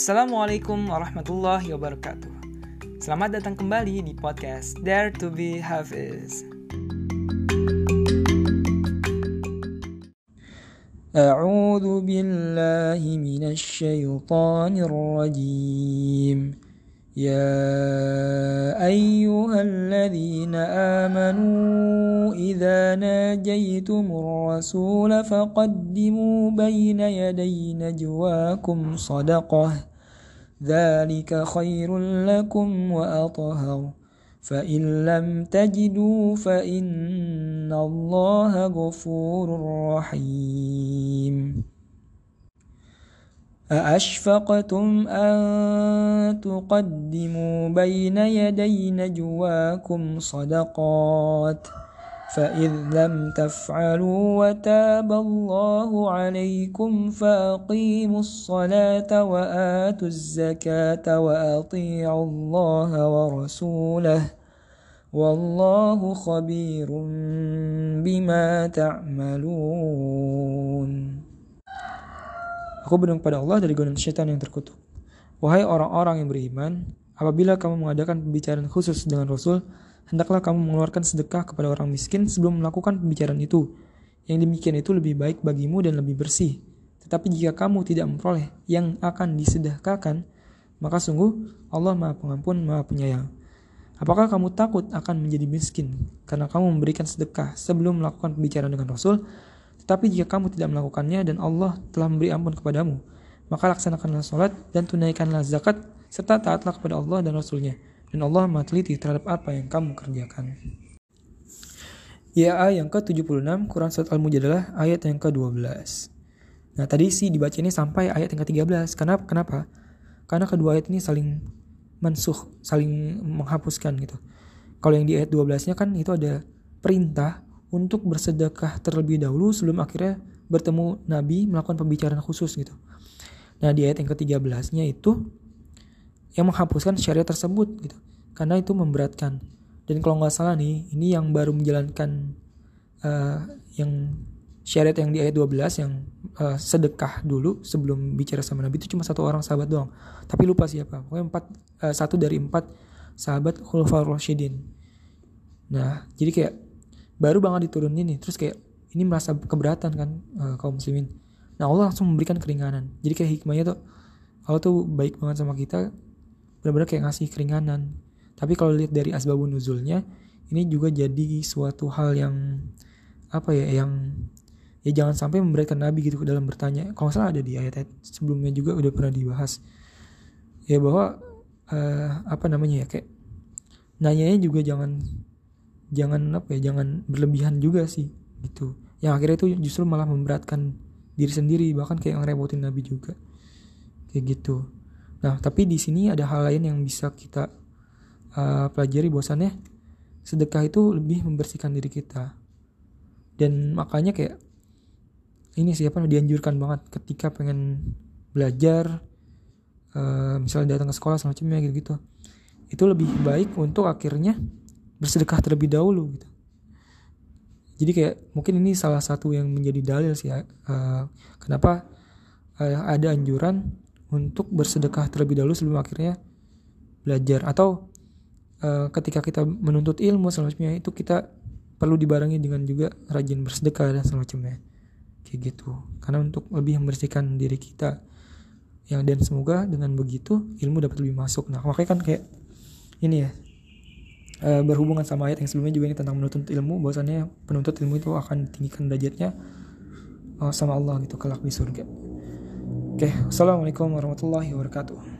Assalamualaikum warahmatullahi wabarakatuh. Selamat datang kembali di podcast Dare to be Hafiz. أعوذ بالله من الشيطان الرجيم يا أيها الذين آمنوا إذا ناجيتم الرسول فقدموا بين يدي نجواكم صدقة ذلك خير لكم وأطهر فإن لم تجدوا فإن الله غفور رحيم. أأشفقتم أن تقدموا بين يدي نجواكم صدقات فإذ لم تفعلوا وتاب الله عليكم فأقيموا الصلاة وآتوا الزكاة وأطيعوا الله ورسوله والله خبير بما تعملون Aku berdoa kepada Allah dari godaan syaitan yang terkutuk. Wahai orang-orang yang beriman, apabila kamu mengadakan pembicaraan khusus dengan Rasul, hendaklah kamu mengeluarkan sedekah kepada orang miskin sebelum melakukan pembicaraan itu. Yang demikian itu lebih baik bagimu dan lebih bersih. Tetapi jika kamu tidak memperoleh yang akan disedekahkan, maka sungguh Allah Maha Pengampun, Maha Penyayang. Apakah kamu takut akan menjadi miskin karena kamu memberikan sedekah sebelum melakukan pembicaraan dengan Rasul? Tetapi jika kamu tidak melakukannya dan Allah telah memberi ampun kepadamu, maka laksanakanlah sholat dan tunaikanlah zakat serta taatlah kepada Allah dan Rasulnya. Dan Allah maha teliti terhadap apa yang kamu kerjakan. Ya yang ke-76 Quran Surat Al-Mujadalah ayat yang ke-12. Nah tadi sih dibaca ini sampai ayat yang ke-13. Kenapa? Kenapa? Karena kedua ayat ini saling mensuh, saling menghapuskan gitu. Kalau yang di ayat 12-nya kan itu ada perintah untuk bersedekah terlebih dahulu sebelum akhirnya bertemu Nabi melakukan pembicaraan khusus gitu. Nah di ayat yang ke-13-nya itu yang menghapuskan syariat tersebut gitu. Karena itu memberatkan. Dan kalau nggak salah nih, ini yang baru menjalankan uh, yang syariat yang di ayat 12 yang uh, sedekah dulu sebelum bicara sama Nabi itu cuma satu orang sahabat doang. Tapi lupa siapa. Pokoknya empat, uh, satu dari empat sahabat Khulafaur Rasyidin. Nah, jadi kayak baru banget diturunin nih terus kayak ini merasa keberatan kan uh, kaum muslimin nah Allah langsung memberikan keringanan jadi kayak hikmahnya tuh Allah tuh baik banget sama kita benar-benar kayak ngasih keringanan. Tapi kalau lihat dari asbabun nuzulnya ini juga jadi suatu hal yang apa ya yang ya jangan sampai memberatkan Nabi gitu dalam bertanya. Kalau salah ada di ayat-ayat sebelumnya juga udah pernah dibahas. Ya bahwa uh, apa namanya ya kayak nanyanya juga jangan jangan apa ya jangan berlebihan juga sih gitu. Yang akhirnya itu justru malah memberatkan diri sendiri bahkan kayak ngerepotin Nabi juga. Kayak gitu nah tapi di sini ada hal lain yang bisa kita uh, pelajari bahwasannya sedekah itu lebih membersihkan diri kita. Dan makanya kayak ini siapa dianjurkan banget ketika pengen belajar uh, misalnya datang ke sekolah semacamnya gitu gitu itu lebih baik untuk akhirnya bersedekah terlebih dahulu gitu. Jadi kayak mungkin ini salah satu yang menjadi dalil sih uh, kenapa uh, ada anjuran untuk bersedekah terlebih dahulu sebelum akhirnya belajar. Atau uh, ketika kita menuntut ilmu selanjutnya itu kita perlu dibarengi dengan juga rajin bersedekah dan semacamnya kayak gitu. Karena untuk lebih membersihkan diri kita. Yang dan semoga dengan begitu ilmu dapat lebih masuk. Nah makanya kan kayak ini ya uh, berhubungan sama ayat yang sebelumnya juga ini tentang menuntut ilmu. Bahwasannya penuntut ilmu itu akan ditinggikan derajatnya uh, sama Allah gitu kelak di surga. Oke, okay. assalamualaikum warahmatullahi wabarakatuh.